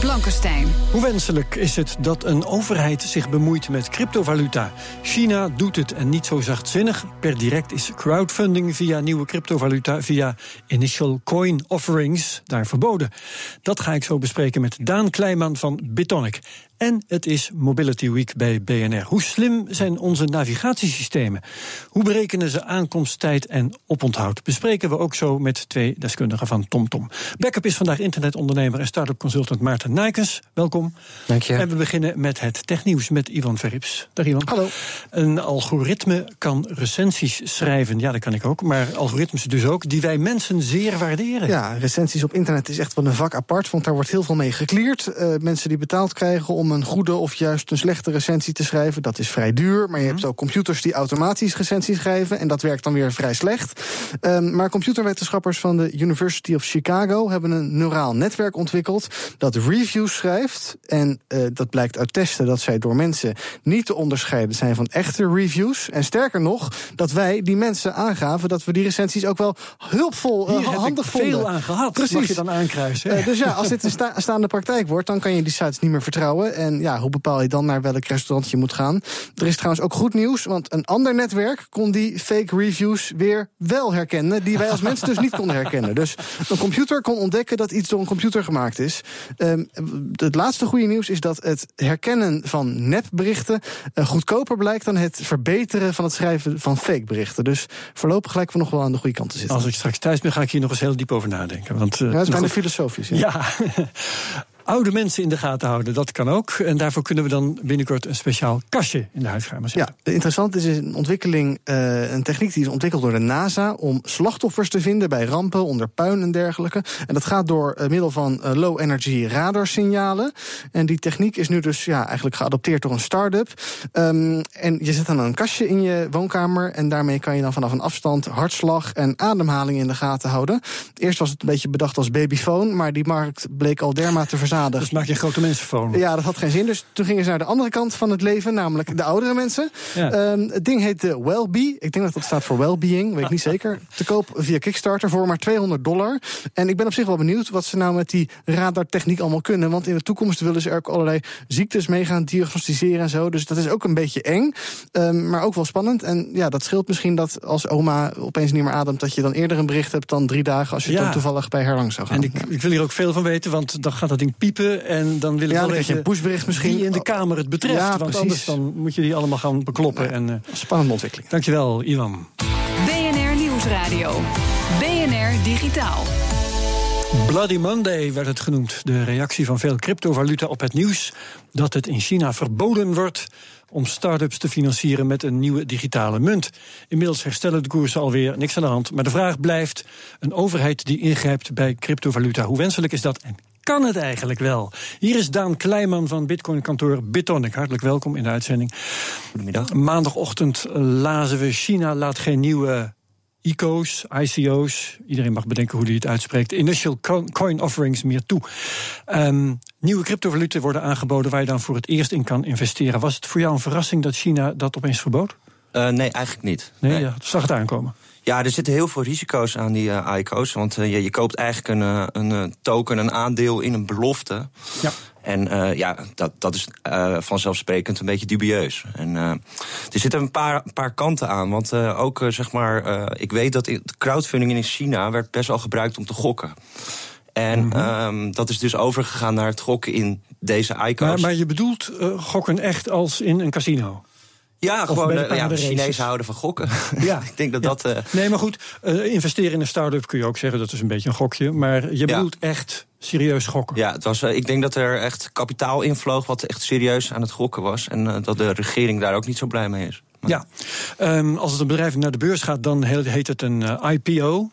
Blankenstein. Hoe wenselijk is het dat een overheid zich bemoeit met cryptovaluta? China doet het en niet zo zachtzinnig. Per direct is crowdfunding via nieuwe cryptovaluta, via initial coin offerings, daar verboden. Dat ga ik zo bespreken met Daan Kleiman van Bitonic. En het is Mobility Week bij BNR. Hoe slim zijn onze navigatiesystemen? Hoe berekenen ze aankomsttijd en oponthoud? Bespreken we ook zo met twee deskundigen van TomTom. Backup is vandaag internetondernemer en start-up consultant Maarten Nijkens. Welkom. Dank je. En we beginnen met het technieuws met Ivan Verrips. Dag Ivan. Hallo. Een algoritme kan recensies schrijven, ja dat kan ik ook, maar algoritmes dus ook, die wij mensen zeer waarderen. Ja, recensies op internet is echt wel een vak apart, want daar wordt heel veel mee gekleerd. Uh, mensen die betaald krijgen om een goede of juist een slechte recensie te schrijven, dat is vrij duur. Maar je hebt ook computers die automatisch recensies schrijven en dat werkt dan weer vrij slecht. Um, maar computerwetenschappers van de University of Chicago hebben een neuraal netwerk ontwikkeld dat reviews schrijft. En uh, dat blijkt uit testen dat zij door mensen niet te onderscheiden zijn van echte reviews. En sterker nog, dat wij die mensen aangaven dat we die recensies ook wel hulpvol, uh, handig vonden. veel aan gehad, Precies. mag je dan aankruisen. Uh, dus ja, als dit een sta staande praktijk wordt, dan kan je die sites niet meer vertrouwen. En ja, hoe bepaal je dan naar welk restaurant je moet gaan? Er is trouwens ook goed nieuws, want een ander netwerk kon die fake reviews weer wel herkennen, die wij als mensen dus niet konden herkennen. Dus een computer kon ontdekken dat iets door een computer gemaakt is. Het laatste goede nieuws is dat het herkennen van nepberichten uh, goedkoper blijkt dan het verbeteren van het schrijven van fake berichten. Dus voorlopig lijken we nog wel aan de goede kant te zitten. Als ik straks thuis ben, ga ik hier nog eens heel diep over nadenken. Want, uh, ja, dat is bijna goed. filosofisch. Ja. Ja. Oude mensen in de gaten houden, dat kan ook. En daarvoor kunnen we dan binnenkort een speciaal kastje in de huiskamer zetten. Ja, interessant is een ontwikkeling, uh, een techniek die is ontwikkeld door de NASA om slachtoffers te vinden bij rampen, onder puin en dergelijke. En dat gaat door uh, middel van uh, low energy radarsignalen. En die techniek is nu dus ja, eigenlijk geadopteerd door een start-up. Um, en je zet dan een kastje in je woonkamer en daarmee kan je dan vanaf een afstand hartslag en ademhaling in de gaten houden. Eerst was het een beetje bedacht als babyfoon, maar die markt bleek al dermate verzadigd. Dus maak je grote mensenfoon. Ja, dat had geen zin. Dus toen gingen ze naar de andere kant van het leven, namelijk de oudere mensen. Ja. Um, het ding heet de Wellbe. Ik denk dat dat staat voor Wellbeing, weet ik niet zeker. Te koop via Kickstarter voor maar 200 dollar. En ik ben op zich wel benieuwd wat ze nou met die radartechniek allemaal kunnen. Want in de toekomst willen ze er ook allerlei ziektes mee gaan diagnosticeren en zo. Dus dat is ook een beetje eng, um, maar ook wel spannend. En ja, dat scheelt misschien dat als oma opeens niet meer ademt, dat je dan eerder een bericht hebt dan drie dagen als je Ja. dan toevallig bij haar langs zou gaan. En ik, ik wil hier ook veel van weten, want dan gaat dat ding piepen. En dan wil ik Ja, wel weten een pushbericht misschien. wie in de Kamer het betreft. Ja, want precies. anders dan moet je die allemaal gaan bekloppen. En, uh, Spannende ontwikkeling. dankjewel, Ivan. BNR Nieuwsradio. BNR Digitaal. Bloody Monday werd het genoemd. De reactie van veel cryptovaluta op het nieuws dat het in China verboden wordt om start-ups te financieren met een nieuwe digitale munt. Inmiddels herstellen de koersen alweer, niks aan de hand. Maar de vraag blijft: een overheid die ingrijpt bij cryptovaluta, hoe wenselijk is dat en kan het eigenlijk wel? Hier is Daan Kleiman van Bitcoin-kantoor Bitonic. Hartelijk welkom in de uitzending. Goedemiddag. Maandagochtend lazen we: China laat geen nieuwe ICO's, ICO's, iedereen mag bedenken hoe hij het uitspreekt, initial coin offerings meer toe. Um, nieuwe cryptovaluten worden aangeboden waar je dan voor het eerst in kan investeren. Was het voor jou een verrassing dat China dat opeens verbood? Uh, nee, eigenlijk niet. Nee, Ja, zag het aankomen. Ja, er zitten heel veel risico's aan die uh, ICO's. Want uh, je, je, koopt eigenlijk een, een token, een aandeel in een belofte. Ja. En uh, ja, dat, dat is vanzelfsprekend een beetje dubieus. En er zitten een paar, een paar kanten aan. Want ook, zeg maar, ik weet dat crowdfunding in China werd best wel gebruikt om te gokken. En mm -hmm. um, dat is dus overgegaan naar het gokken in deze ICO's. Maar, maar je bedoelt gokken echt als in een casino? Ja, gewoon uh, ja, de Chinezen houden van gokken. Ja, ik denk dat ja. dat. Uh... Nee, maar goed, uh, investeren in een start-up kun je ook zeggen dat is een beetje een gokje. Maar je bedoelt ja. echt serieus gokken. Ja, het was, ik denk dat er echt kapitaal invloog wat echt serieus aan het gokken was. En dat de regering daar ook niet zo blij mee is. Maar... Ja, um, als het een bedrijf naar de beurs gaat, dan heet het een IPO.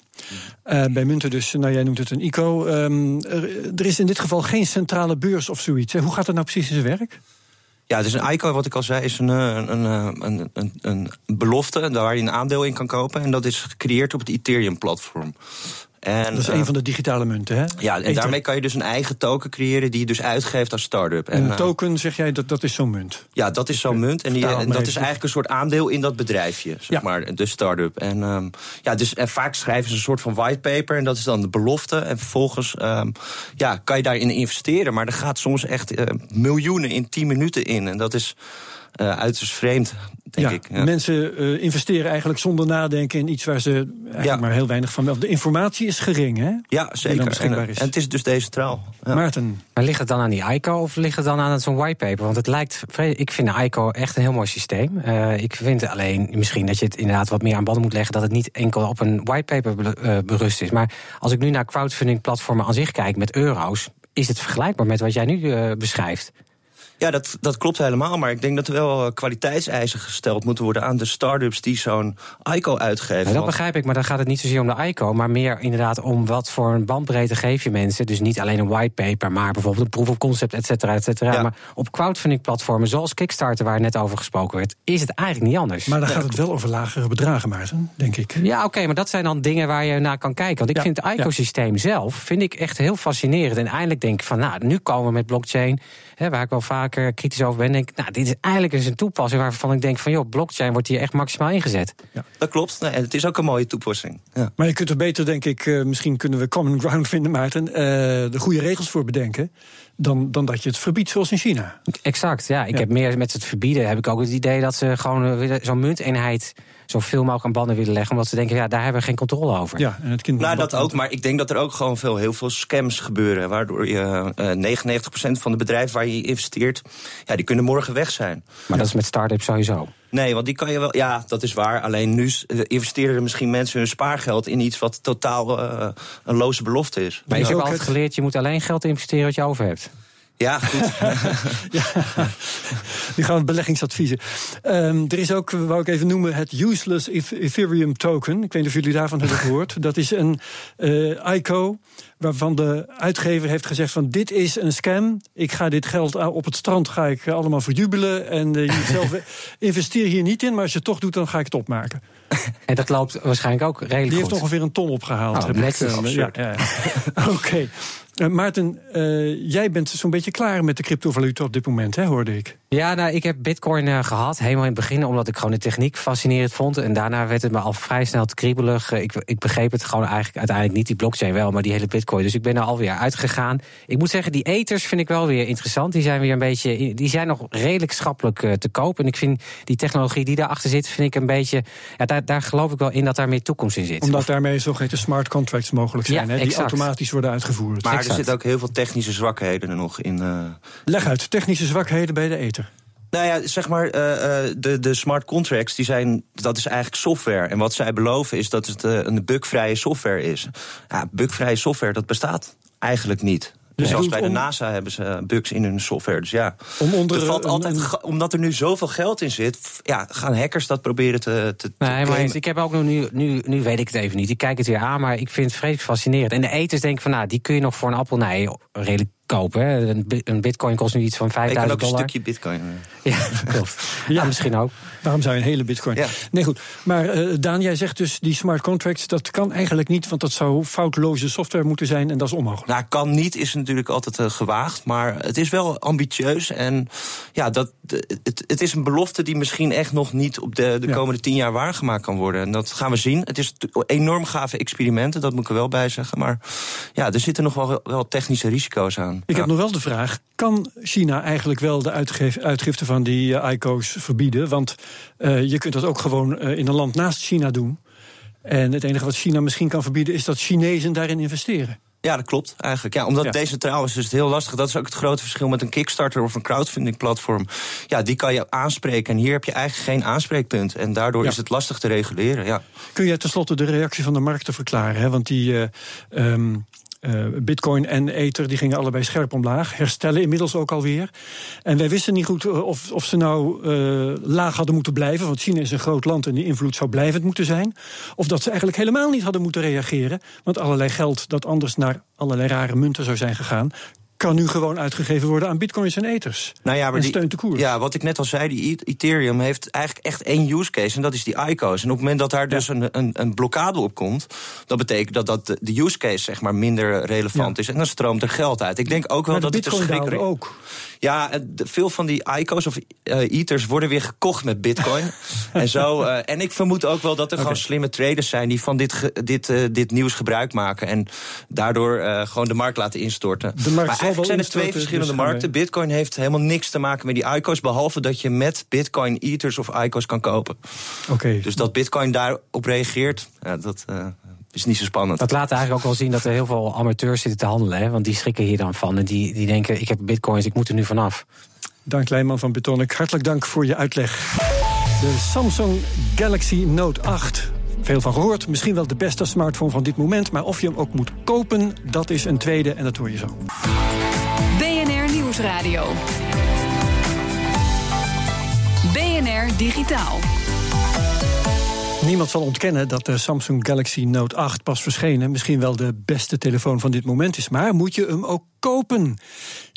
Uh, bij munten dus, nou jij noemt het een ICO. Um, er, er, is in dit geval geen centrale beurs of zoiets. Hoe gaat dat nou precies in zijn werk? Ja, dus een ICO, wat ik al zei, is een, een, een, een, een belofte waar je een aandeel in kan kopen. En dat is gecreëerd op het Ethereum-platform. En, dat is een van de digitale munten, hè? Ja, en daarmee kan je dus een eigen token creëren die je dus uitgeeft als start-up. En, een token, zeg jij, dat, dat is zo'n munt? Ja, dat is zo'n munt. En, die, en dat is eigenlijk een soort aandeel in dat bedrijfje, zeg ja. maar, de start-up. En, um, ja, dus, en vaak schrijven ze een soort van whitepaper en dat is dan de belofte. En vervolgens um, ja, kan je daarin investeren. Maar er gaat soms echt uh, miljoenen in 10 minuten in. En dat is uh, uiterst vreemd, denk ja, ik. Ja. Mensen uh, investeren eigenlijk zonder nadenken in iets waar ze eigenlijk ja. maar heel weinig van wel. De informatie is gering, hè? Ja, zeker. En, en, het is dus decentraal. Ja. Maarten. Maar ligt het dan aan die ICO of ligt het dan aan zo'n whitepaper? Want het lijkt, ik vind de ICO echt een heel mooi systeem. Uh, ik vind alleen misschien dat je het inderdaad wat meer aan banden moet leggen... dat het niet enkel op een whitepaper berust is. Maar als ik nu naar crowdfunding platformen aan zich kijk met euro's... is het vergelijkbaar met wat jij nu beschrijft? Ja, dat, dat klopt helemaal. Maar ik denk dat er wel eh, kwaliteitseisen gesteld moeten worden aan de start-ups die zo'n ICO uitgeven. Ja, dat begrijp ik, maar dan gaat het niet zozeer om de ICO, maar meer inderdaad om wat voor een bandbreedte geef je mensen. Dus niet alleen een whitepaper, maar bijvoorbeeld een proof of concept, et cetera, et cetera. Ja. Maar op crowdfunding platformen zoals Kickstarter, waar net over gesproken werd, is het eigenlijk niet anders. Maar dan gaat het wel over lagere bedragen, Maarten, denk ik. Ja, oké, maar dat zijn dan dingen waar je naar kan kijken. Want ik vind het ecosysteem zelf vind ik echt heel fascinerend. En eindelijk denk ik van, nou, nu komen we met blockchain hè, waar ik wel vaker kritisch over ben, denk ik, nou, dit is eigenlijk eens een toepassing waarvan ik denk van, joh, blockchain wordt hier echt maximaal ingezet. Ja. Dat klopt. Nee, het is ook een mooie toepassing. Ja. Maar je kunt er beter, denk ik, uh, misschien kunnen we common ground vinden, Maarten, uh, de goede regels voor bedenken. Dan, dan dat je het verbiedt zoals in China. Exact, ja. Ik heb meer met het verbieden heb ik ook het idee dat ze gewoon uh, zo'n munteenheid zoveel mogelijk aan banden willen leggen. Omdat ze denken, ja, daar hebben we geen controle over. Ja, en het kind nou, dat ook. Maar ik denk dat er ook gewoon veel, heel veel scams gebeuren. Waardoor je uh, 99% van de bedrijven waar je investeert, ja, die kunnen morgen weg zijn. Maar ja. dat is met start-ups sowieso. Nee, want die kan je wel. Ja, dat is waar. Alleen nu investeren er misschien mensen hun spaargeld in iets wat totaal uh, een loze belofte is. Maar je hebt altijd geleerd, je moet alleen geld investeren wat je over hebt. Ja, goed. ja, nu gaan we beleggingsadviezen. Um, er is ook, wou ik even noemen, het Useless Ethereum Token. Ik weet niet of jullie daarvan hebben gehoord. Dat is een uh, ICO waarvan de uitgever heeft gezegd van dit is een scam. Ik ga dit geld op het strand ga ik allemaal verjubelen. En uh, je zelf investeer hier niet in, maar als je het toch doet, dan ga ik het opmaken. En dat loopt waarschijnlijk ook redelijk Die goed. heeft ongeveer een ton opgehaald. Oh. Ik, uh, ja, ja. Oké. Okay. Uh, Maarten, uh, jij bent zo'n beetje klaar met de cryptovaluta op dit moment, hè, hoorde ik. Ja, nou, ik heb bitcoin uh, gehad, helemaal in het begin... omdat ik gewoon de techniek fascinerend vond. En daarna werd het me al vrij snel te kriebelig. ik, ik begreep het gewoon eigenlijk uiteindelijk niet, die blockchain wel... maar die hele bitcoin. Dus ik ben er alweer uitgegaan. Ik moet zeggen, die ethers vind ik wel weer interessant. Die zijn weer een beetje, die zijn nog redelijk schappelijk te koop. En ik vind die technologie die daarachter zit, vind ik een beetje... Ja, daar, daar geloof ik wel in dat daar meer toekomst in zit. Omdat daarmee zogeheten smart contracts mogelijk zijn, ja, hè, die automatisch worden uitgevoerd. Maar er zitten ook heel veel technische zwakheden er nog in. Uh... Leg uit, technische zwakheden bij de ether. Nou ja, zeg maar, uh, de, de smart contracts, die zijn, dat is eigenlijk software. En wat zij beloven is dat het uh, een bugvrije software is. Ja, bugvrije software, dat bestaat eigenlijk niet. Dus Zelfs bij de om... NASA hebben ze bugs in hun software. Dus ja, om onder, er valt altijd, een... omdat er nu zoveel geld in zit, ja, gaan hackers dat proberen te. te nee, maar ik heb ook nog nu, nu, nu weet ik het even niet. Ik kijk het weer aan, maar ik vind het vreselijk fascinerend. En de eters denk ik van, nou, die kun je nog voor een appel nee, redelijk kopen. Een, bitcoin kost nu iets van 5000 dollar. een stukje bitcoin. Ja, klopt. ja, ja, misschien ook. Waarom zou je een hele bitcoin? Ja. Nee, goed. Maar uh, Daan, jij zegt dus die smart contracts, dat kan eigenlijk niet, want dat zou foutloze software moeten zijn en dat is onmogelijk. Nou, kan niet is natuurlijk altijd uh, gewaagd, maar het is wel ambitieus en ja, dat, het, het is een belofte die misschien echt nog niet op de, de ja. komende tien jaar waargemaakt kan worden. En dat gaan we zien. Het is enorm gave experimenten, dat moet ik er wel bij zeggen, maar ja, er zitten nog wel, wel technische risico's aan. Ik ja. heb nog wel de vraag: kan China eigenlijk wel de uitgifte van die uh, ICO's verbieden? Want je kunt dat ook gewoon uh, in een land naast China doen. En het enige wat China misschien kan verbieden is dat Chinezen daarin investeren. Ja, dat klopt eigenlijk. Ja, omdat ja. decentraal is, is het heel lastig. Dat is ook het grote verschil met een Kickstarter of een crowdfunding platform. Ja, die kan je aanspreken. En hier heb je eigenlijk geen aanspreekpunt. En daardoor ja. is het lastig te reguleren. Ja. Kun jij tenslotte de reactie van de markt te verklaren? Hè? Want die. Uh, um eh, Bitcoin en Ether die gingen allebei scherp omlaag. Herstellen inmiddels ook alweer. En wij wisten niet goed eh, of, of ze nou uh, laag hadden moeten blijven. Want China is een groot land en die invloed zou blijvend moeten zijn. Of dat ze eigenlijk helemaal niet hadden moeten reageren. Want allerlei geld dat anders naar allerlei rare munten zou zijn gegaan kan nu gewoon uitgegeven worden aan bitcoins en ethers. Nou ja, maar en die, steunt de koers. Ja, wat ik net al zei, die E- Ethereum heeft eigenlijk echt één use case... en dat is die ICO's. En op het moment dat daar dus een, een, een blokkade op komt... dat betekent dat, dat de use case zeg maar, minder relevant Ja. is. En dan stroomt er geld uit. Ik denk ook wel de dat het een schrik... ook. Ja, veel van die ICO's of eh Ethers worden weer gekocht met bitcoin. en, zo, eh, en ik vermoed ook wel dat er gewoon slimme traders zijn... die van dit, dit, eh, dit nieuws gebruik maken... en daardoor gewoon de markt laten instorten. De markt eigenlijk zijn er twee instorten, verschillende dus markten. Bitcoin heeft helemaal niks te maken met die ICO's... behalve dat je met bitcoin Ethers of ICO's kan kopen. Oké. Dus dat bitcoin daarop reageert, ja, dat eh, is niet zo spannend. Dat laat eigenlijk ook wel zien dat er heel veel amateurs zitten te handelen. Hè? Want die schrikken hier dan van. En die, die denken, ik heb bitcoins, ik moet er nu vanaf. Dank Leijman van Betonic. Hartelijk dank voor je uitleg. De Samsung Galaxy Note 8. Veel van gehoord, misschien wel de beste smartphone van dit moment. Maar of je hem ook moet kopen, dat is een tweede en dat hoor je zo. BNR Nieuwsradio. BNR Digitaal. Niemand zal ontkennen dat de Samsung Galaxy Note 8 pas verschenen. Misschien wel de beste telefoon van dit moment is. Maar moet je hem ook kopen?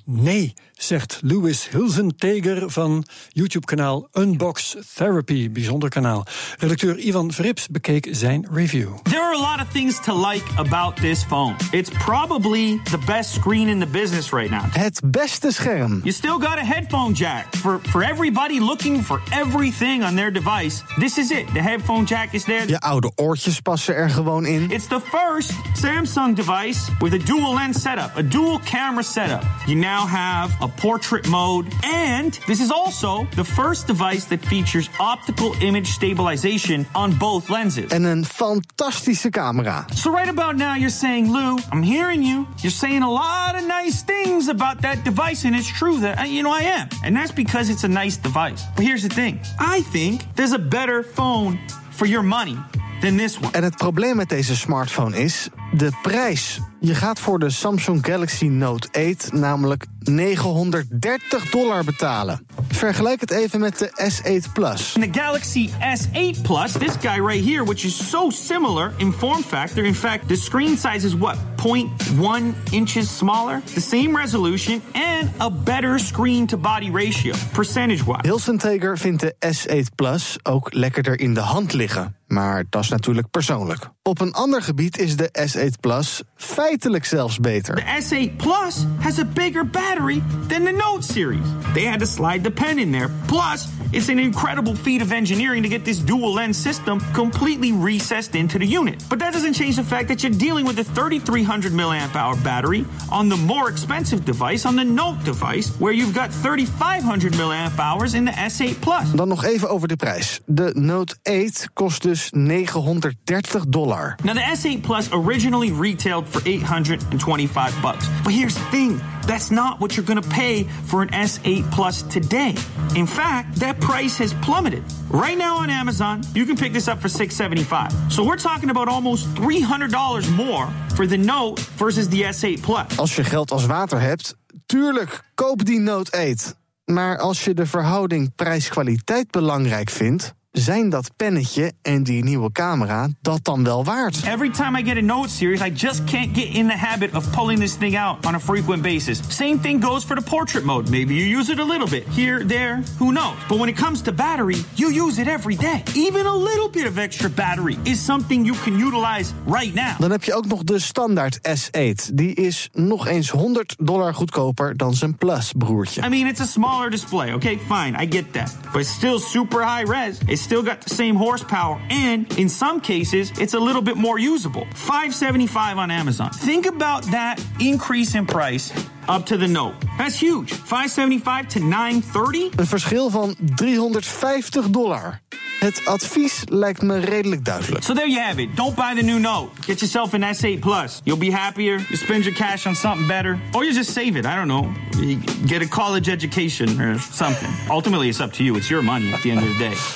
Nee, zegt Louis Hilzenteger van YouTube-kanaal Unbox Therapy. Bijzonder kanaal. Redacteur Ivan Verrips bekeek zijn review. There are a lot of things to like about this phone. It's probably the best screen in the business right now. Het beste scherm. You still got a headphone jack. For, for everybody looking for everything on their device, this is it. The headphone jack is there. Je oude oortjes passen er gewoon in. It's the first Samsung device with a dual lens setup, a dual camera setup. You now have a portrait mode, and this is also the first device that features optical image stabilization on both lenses. En een fantastische camera. So right about now, you're saying, Lou, I'm hearing you. You're saying a lot of nice things about that device, and it's true that uh, you know I am, and that's because it's a nice device. But here's the thing: I think there's a better phone for your money than this one. En het probleem met deze smartphone is de prijs. Je gaat voor de Samsung Galaxy Note 8 namelijk 930 dollar betalen. Vergelijk het even met de S8 Plus. And the Galaxy S8 Plus, this guy right here, which is so similar in form factor. In fact, the screen size is what, 0.1 inches smaller? The same resolution and a better screen to body ratio, percentage wise. Hilson Teger vindt de S8 Plus ook lekkerder in de hand liggen. Maar dat is natuurlijk persoonlijk. Op een ander gebied is de S8 Plus feitelijk zelfs beter. The S8 Plus has a bigger battery than the Note series. They had to slide the pen in there. Plus, it's an incredible feat of engineering to get this dual lens system completely recessed into the unit. But that doesn't change the fact that you're dealing with a 3300 milliamp hour battery on the more expensive device, on the Note device, where you've got 3500 milliamp hours in the S8 Plus. Dan nog even over de prijs. De Note 8 kost dus 930 dollar. Now the S8 Plus originally retailed for 825 bucks. But here's the thing, that's not what you're going to pay for an S8 Plus today. In fact, that price has plummeted. Right now on Amazon, you can pick this up for 675. So we're talking about almost $300 more for the Note versus the S8 Plus. Als je geld als water hebt, tuurlijk, koop die Note 8. Maar als je de verhouding prijs-kwaliteit belangrijk vindt, zijn dat pennetje en die nieuwe camera dat dan wel waard? Every time I get a Note series, I just can't get in the habit of pulling this thing out on a frequent basis. Same thing goes for the portrait mode. Maybe you use it a little bit here, there, who knows? But when it comes to battery, you use it every day. Even a little bit of extra battery is something you can utilize right now. Dan heb je ook nog de standaard S8. Die is nog eens 100 dollar goedkoper dan zijn Plus broertje. I mean, it's a smaller display, okay? Fine, I get that. But still super high res. It's still got the same horsepower. And in some cases, it's a little bit more usable. 575 on Amazon. Think about that increase in price up to the Note. That's huge. 575 to 930? Een verschil van 350 dollar. Het advies lijkt me redelijk duidelijk. So there you have it. Don't buy the new Note. Get yourself an S8 Plus. You'll be happier. You spend your cash on something better. Or you just save it. I don't know. You Get a college education or something. Ultimately, it's up to you. It's your money at the end of the day.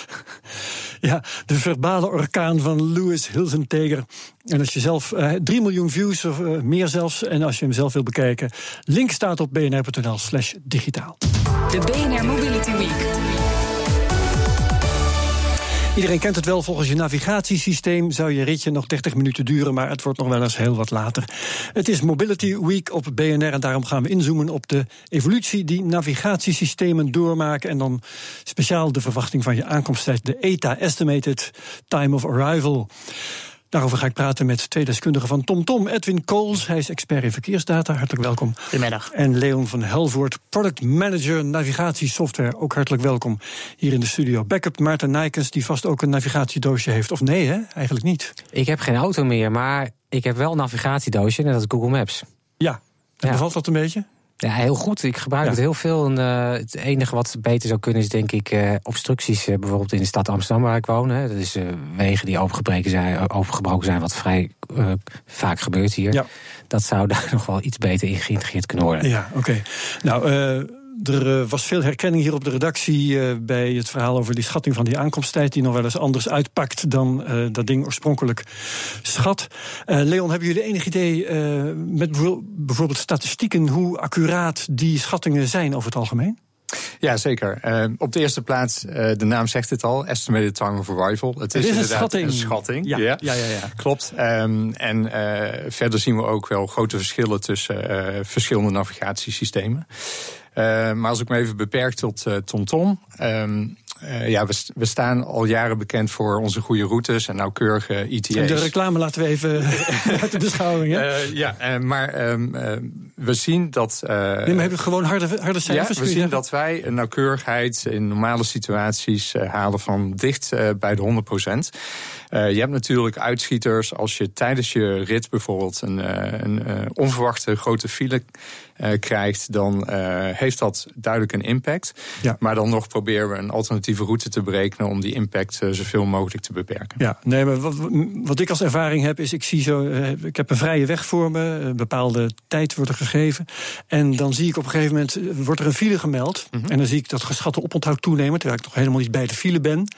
Ja, de verbale orkaan van Louis Hilsenteger. En als je zelf eh, 3 miljoen views of eh, meer zelfs, en als je hem zelf wil bekijken, link staat op bnr.nl/slash digitaal. De BNR Mobility Week. Iedereen kent het wel, volgens je navigatiesysteem zou je ritje nog 30 minuten duren, maar het wordt nog wel eens heel wat later. Het is Mobility Week op BNR en daarom gaan we inzoomen op de evolutie die navigatiesystemen doormaken en dan speciaal de verwachting van je aankomsttijd, de ETA, Estimated Time of Arrival. Daarover ga ik praten met twee deskundigen van TomTom. Edwin Kools, hij is expert in verkeersdata. Hartelijk welkom. Goedemiddag. En Leon van Helvoort, product manager navigatiesoftware. Ook hartelijk welkom hier in de studio. Backup Maarten Nijkens, die vast ook een navigatiedoosje heeft. Of nee, hè? Eigenlijk niet. Ik heb geen auto meer, maar ik heb wel een navigatiedoosje en dat is Google Maps. Ja, en Ja. bevalt dat een beetje? Ja, heel goed. Ik gebruik Ja. het heel veel. En, eh, het enige wat beter zou kunnen is denk ik eh, obstructies. eh, bijvoorbeeld in de stad Amsterdam waar ik woon. Hè. Dat is wegen die opengebroken zijn, opengebroken zijn, wat vrij vaak gebeurt hier. Ja. Dat zou daar nog wel iets beter in geïntegreerd kunnen worden. Ja, oké. Nou, er eh, was veel herkenning hier op de redactie eh, bij het verhaal over die schatting van die aankomsttijd, die nog wel eens anders uitpakt dan eh, dat ding oorspronkelijk schat. Leon, hebben jullie enig idee met bijvoorbeeld statistieken hoe accuraat die schattingen zijn over het algemeen? Ja, zeker. Eh, op de eerste plaats, eh, de naam zegt het al, estimated time of arrival. Het is, is een schatting. een schatting. Ja, ja, ja, ja. Klopt. Ehm, en eh, verder zien we ook wel grote verschillen tussen verschillende navigatiesystemen. Maar als ik me even beperk tot TomTom. ehm, eh, ja, we, st- we staan al jaren bekend voor onze goede routes en nauwkeurige E ETA's. De reclame laten we even uit de beschouwing. Hè? Ja, maar ehm, eh, we zien dat. eh, nee, maar hebben we gewoon harde, harde cijfers? ja, we zien zeggen? dat wij een nauwkeurigheid in normale situaties eh, halen van dicht eh, bij de 100 procent. je hebt natuurlijk uitschieters als je tijdens je rit bijvoorbeeld een, een onverwachte grote file krijgt, dan eh, heeft dat duidelijk een impact. Ja. Maar dan nog proberen we een alternatieve route te berekenen om die impact eh, zoveel mogelijk te beperken. Ja, nee, maar wat, wat ik als ervaring heb, is ik zie zo, eh, ik heb een vrije weg voor me, een bepaalde tijd wordt er gegeven. En dan zie ik op een gegeven moment, eh, wordt er een file gemeld. En dan zie ik dat geschatte oponthoud toenemen, terwijl ik nog helemaal niet bij de file ben.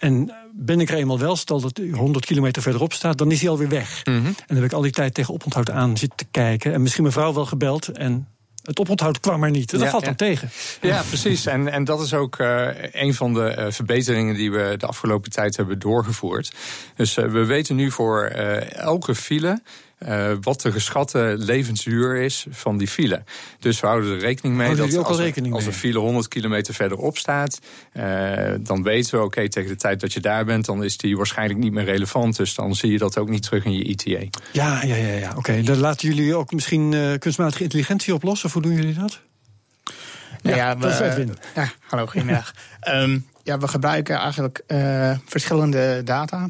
En ben ik er eenmaal wel, stel dat hij 100 kilometer verderop staat, dan is hij alweer weg. En dan heb ik al die tijd tegen oponthoud aan zitten te kijken. En misschien mevrouw wel gebeld en het oponthoud kwam er niet. Dat Ja, valt ja. dan tegen. Ja, precies. En, en dat is ook eh, een van de eh, verbeteringen die we de afgelopen tijd hebben doorgevoerd. Dus eh, we weten nu voor elke file. Eh, wat de geschatte levensduur is van die file. Dus we houden er rekening mee Houden dat als, al er- rekening als een file 100 kilometer verderop staat, eh, dan weten we, oké, tegen de tijd dat je daar bent, dan is die waarschijnlijk niet meer relevant. Dus dan zie je dat ook niet terug in je ETA. Ja, ja, ja, ja. oké. Dan laten jullie ook misschien eh, kunstmatige intelligentie oplossen, of hoe doen jullie dat? Nou Ja, ja, dat is we, ja, hallo, goedemiddag. Ehm, ja, we gebruiken eigenlijk eh, verschillende data.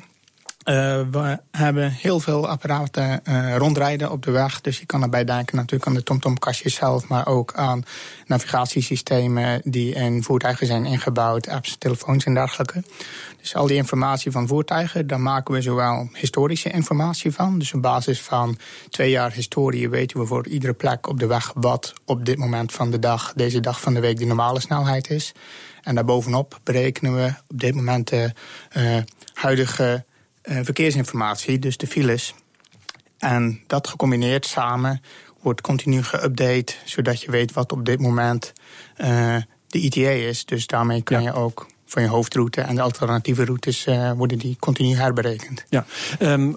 Eh, we hebben heel veel apparaten eh, rondrijden op de weg. Dus je kan erbij denken natuurlijk aan de TomTom-kastjes zelf... maar ook aan navigatiesystemen die in voertuigen zijn ingebouwd... apps, telefoons en dergelijke. Dus al die informatie van voertuigen, daar maken we zowel historische informatie van. Dus op basis van twee jaar historie weten we voor iedere plek op de weg wat op dit moment van de dag, deze dag van de week, de normale snelheid is. En daarbovenop berekenen we op dit moment de eh, huidige verkeersinformatie, dus de files. En dat gecombineerd samen wordt continu geüpdate, zodat je weet wat op dit moment eh, de ETA is. Dus daarmee kan je ook van je hoofdroute en de alternatieve routes eh, worden die continu herberekend. Ja, ehm,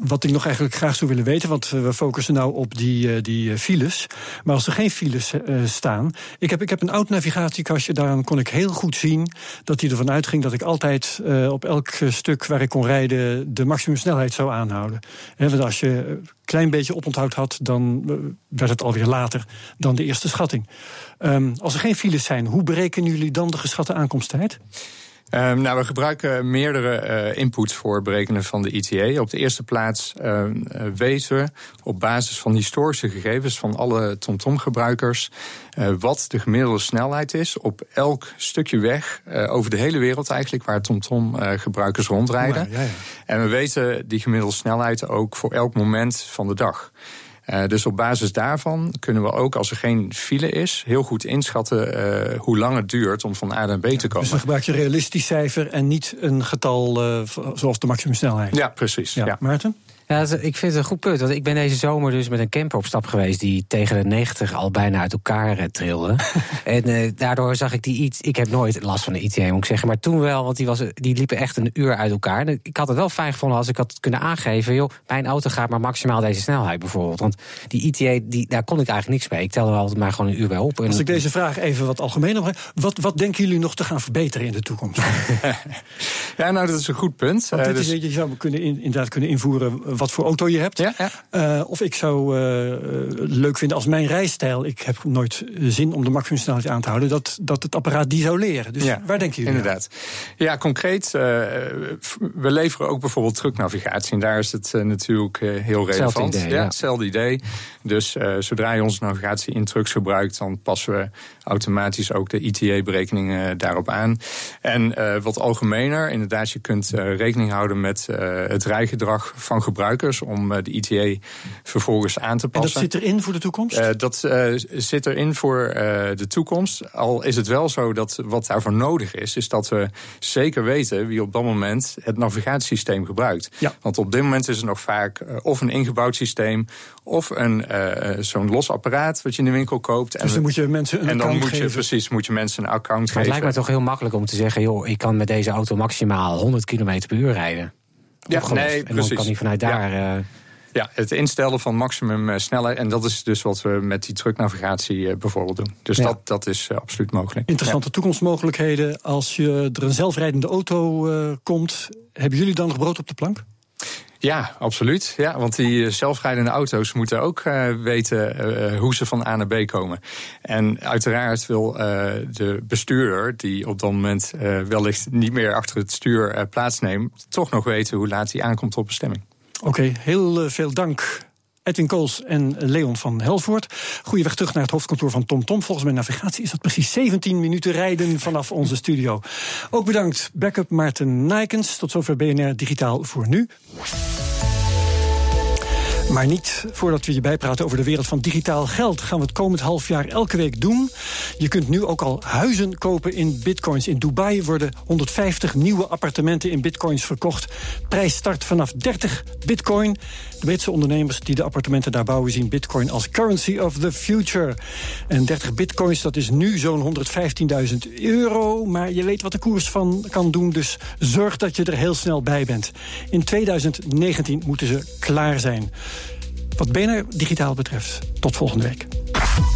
wat ik nog eigenlijk graag zou willen weten, want we focussen nou op die, eh, die eh, files. Maar als er geen files eh, staan. Ik heb, ik heb een oud navigatiekastje, daaraan kon ik heel goed zien dat hij ervan uitging dat ik altijd op elk stuk waar ik kon rijden de maximumsnelheid zou aanhouden. Hè, want als je een klein beetje oponthoud had, dan werd het alweer later dan de eerste schatting. Ehm, als er geen files zijn, hoe berekenen jullie dan de geschatte aankomsttijd? Um, nou, we gebruiken meerdere uh, inputs voor het berekenen van de ETA. Op de eerste plaats uh, weten we op basis van historische gegevens van alle TomTom-gebruikers uh, wat de gemiddelde snelheid is op elk stukje weg over de hele wereld eigenlijk waar TomTom-gebruikers rondrijden. Ja, ja. En we weten die gemiddelde snelheid ook voor elk moment van de dag. Uh, dus op basis daarvan kunnen we ook, als er geen file is, heel goed inschatten uh, hoe lang het duurt om van A naar B te komen. Dus dan gebruik je een realistisch cijfer en niet een getal uh, zoals de maximumsnelheid. Ja, precies. Ja. Ja. Maarten? Ja, ik vind het een goed punt. Want ik ben deze zomer dus met een camper op stap geweest... die tegen de 90 al bijna uit elkaar uh, trilde. en uh, daardoor zag ik die iets... Ik heb nooit last van de ITA, moet ik zeggen. Maar toen wel, want die, was, die liepen echt een uur uit elkaar. En ik had het wel fijn gevonden als ik had kunnen aangeven... joh, mijn auto gaat maar maximaal deze snelheid bijvoorbeeld. Want die ITA, die, daar kon ik eigenlijk niks mee. Ik telde er altijd maar gewoon een uur bij op. En als ik deze vraag even wat algemener mag... Wat, wat denken jullie nog te gaan verbeteren in de toekomst? ja, nou, dat is een goed punt. Want dit dus... is, je zou kunnen in, inderdaad kunnen invoeren wat voor auto je hebt. Ja, ja. Uh, of ik zou uh, leuk vinden als mijn rijstijl... ik heb nooit zin om de maximumsnelheid aan te houden... dat, dat het apparaat die zou leren. Dus ja, waar denken jullie Inderdaad. Aan? Ja, concreet, uh, we leveren ook bijvoorbeeld trucknavigatie. En daar is het natuurlijk heel relevant. Idee, ja, ja. hetzelfde idee. Dus zodra je onze navigatie in trucks gebruikt... dan passen we automatisch ook de ITA-berekeningen daarop aan. En wat algemener, inderdaad, je kunt rekening houden... met het rijgedrag van gebruikers... om de ITA vervolgens aan te passen. En dat zit erin voor de toekomst? Uh, dat uh, zit erin voor uh, de toekomst. Al is het wel zo dat wat daarvoor nodig is, is dat we zeker weten wie op dat moment het navigatiesysteem gebruikt. Ja. Want op dit moment is het nog vaak of een ingebouwd systeem of een zo'n los apparaat wat je in de winkel koopt. Dus dan moet je mensen een en dan account moet je geven. precies moet je mensen een account maar geven. het lijkt mij toch heel makkelijk om te zeggen... joh, ik kan met deze auto maximaal 100 km per uur rijden. Ja, Opgelost. nee, en dan precies. kan hij vanuit daar... Ja. Uh, ja, het instellen van maximum uh, snelheid. En dat is dus wat we met die trucknavigatie uh, bijvoorbeeld doen. Dus Ja. dat, dat is uh, absoluut mogelijk. Interessante toekomstmogelijkheden. Als je er een zelfrijdende auto uh, komt, hebben jullie dan nog brood op de plank? Ja, absoluut. Ja, want die uh, zelfrijdende auto's moeten ook uh, weten uh, hoe ze van A naar B komen. En uiteraard wil de bestuurder, die op dat moment wellicht niet meer achter het stuur plaatsneemt, toch nog weten hoe laat hij aankomt op bestemming. Oké, heel veel dank. Edwin Kools en Leon van Helvoort. Goeie terug naar het hoofdkantoor van TomTom. Tom. Volgens mijn navigatie is dat precies 17 minuten rijden vanaf onze studio. Ook bedankt backup Maarten Nijkens. Tot zover BNR Digitaal voor nu. Maar niet voordat we je bijpraten over de wereld van digitaal geld. Gaan we het komend half jaar elke week doen. Je kunt nu ook al huizen kopen in bitcoins. In Dubai worden 150 nieuwe appartementen in bitcoins verkocht. Prijs start vanaf 30 bitcoin. De Britse ondernemers die de appartementen daar bouwen... zien bitcoin als currency of the future. En 30 bitcoins, dat is nu zo'n 115.000 euro. Maar je weet wat de koers van kan doen, dus zorg dat je er heel snel bij bent. In 2019 moeten ze klaar zijn. Wat BNR Digitaal betreft, tot volgende week.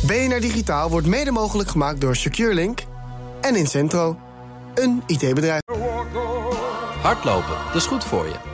BNR Digitaal wordt mede mogelijk gemaakt door SecureLink en Incentro, een IT-bedrijf. Hardlopen, dat is goed voor je.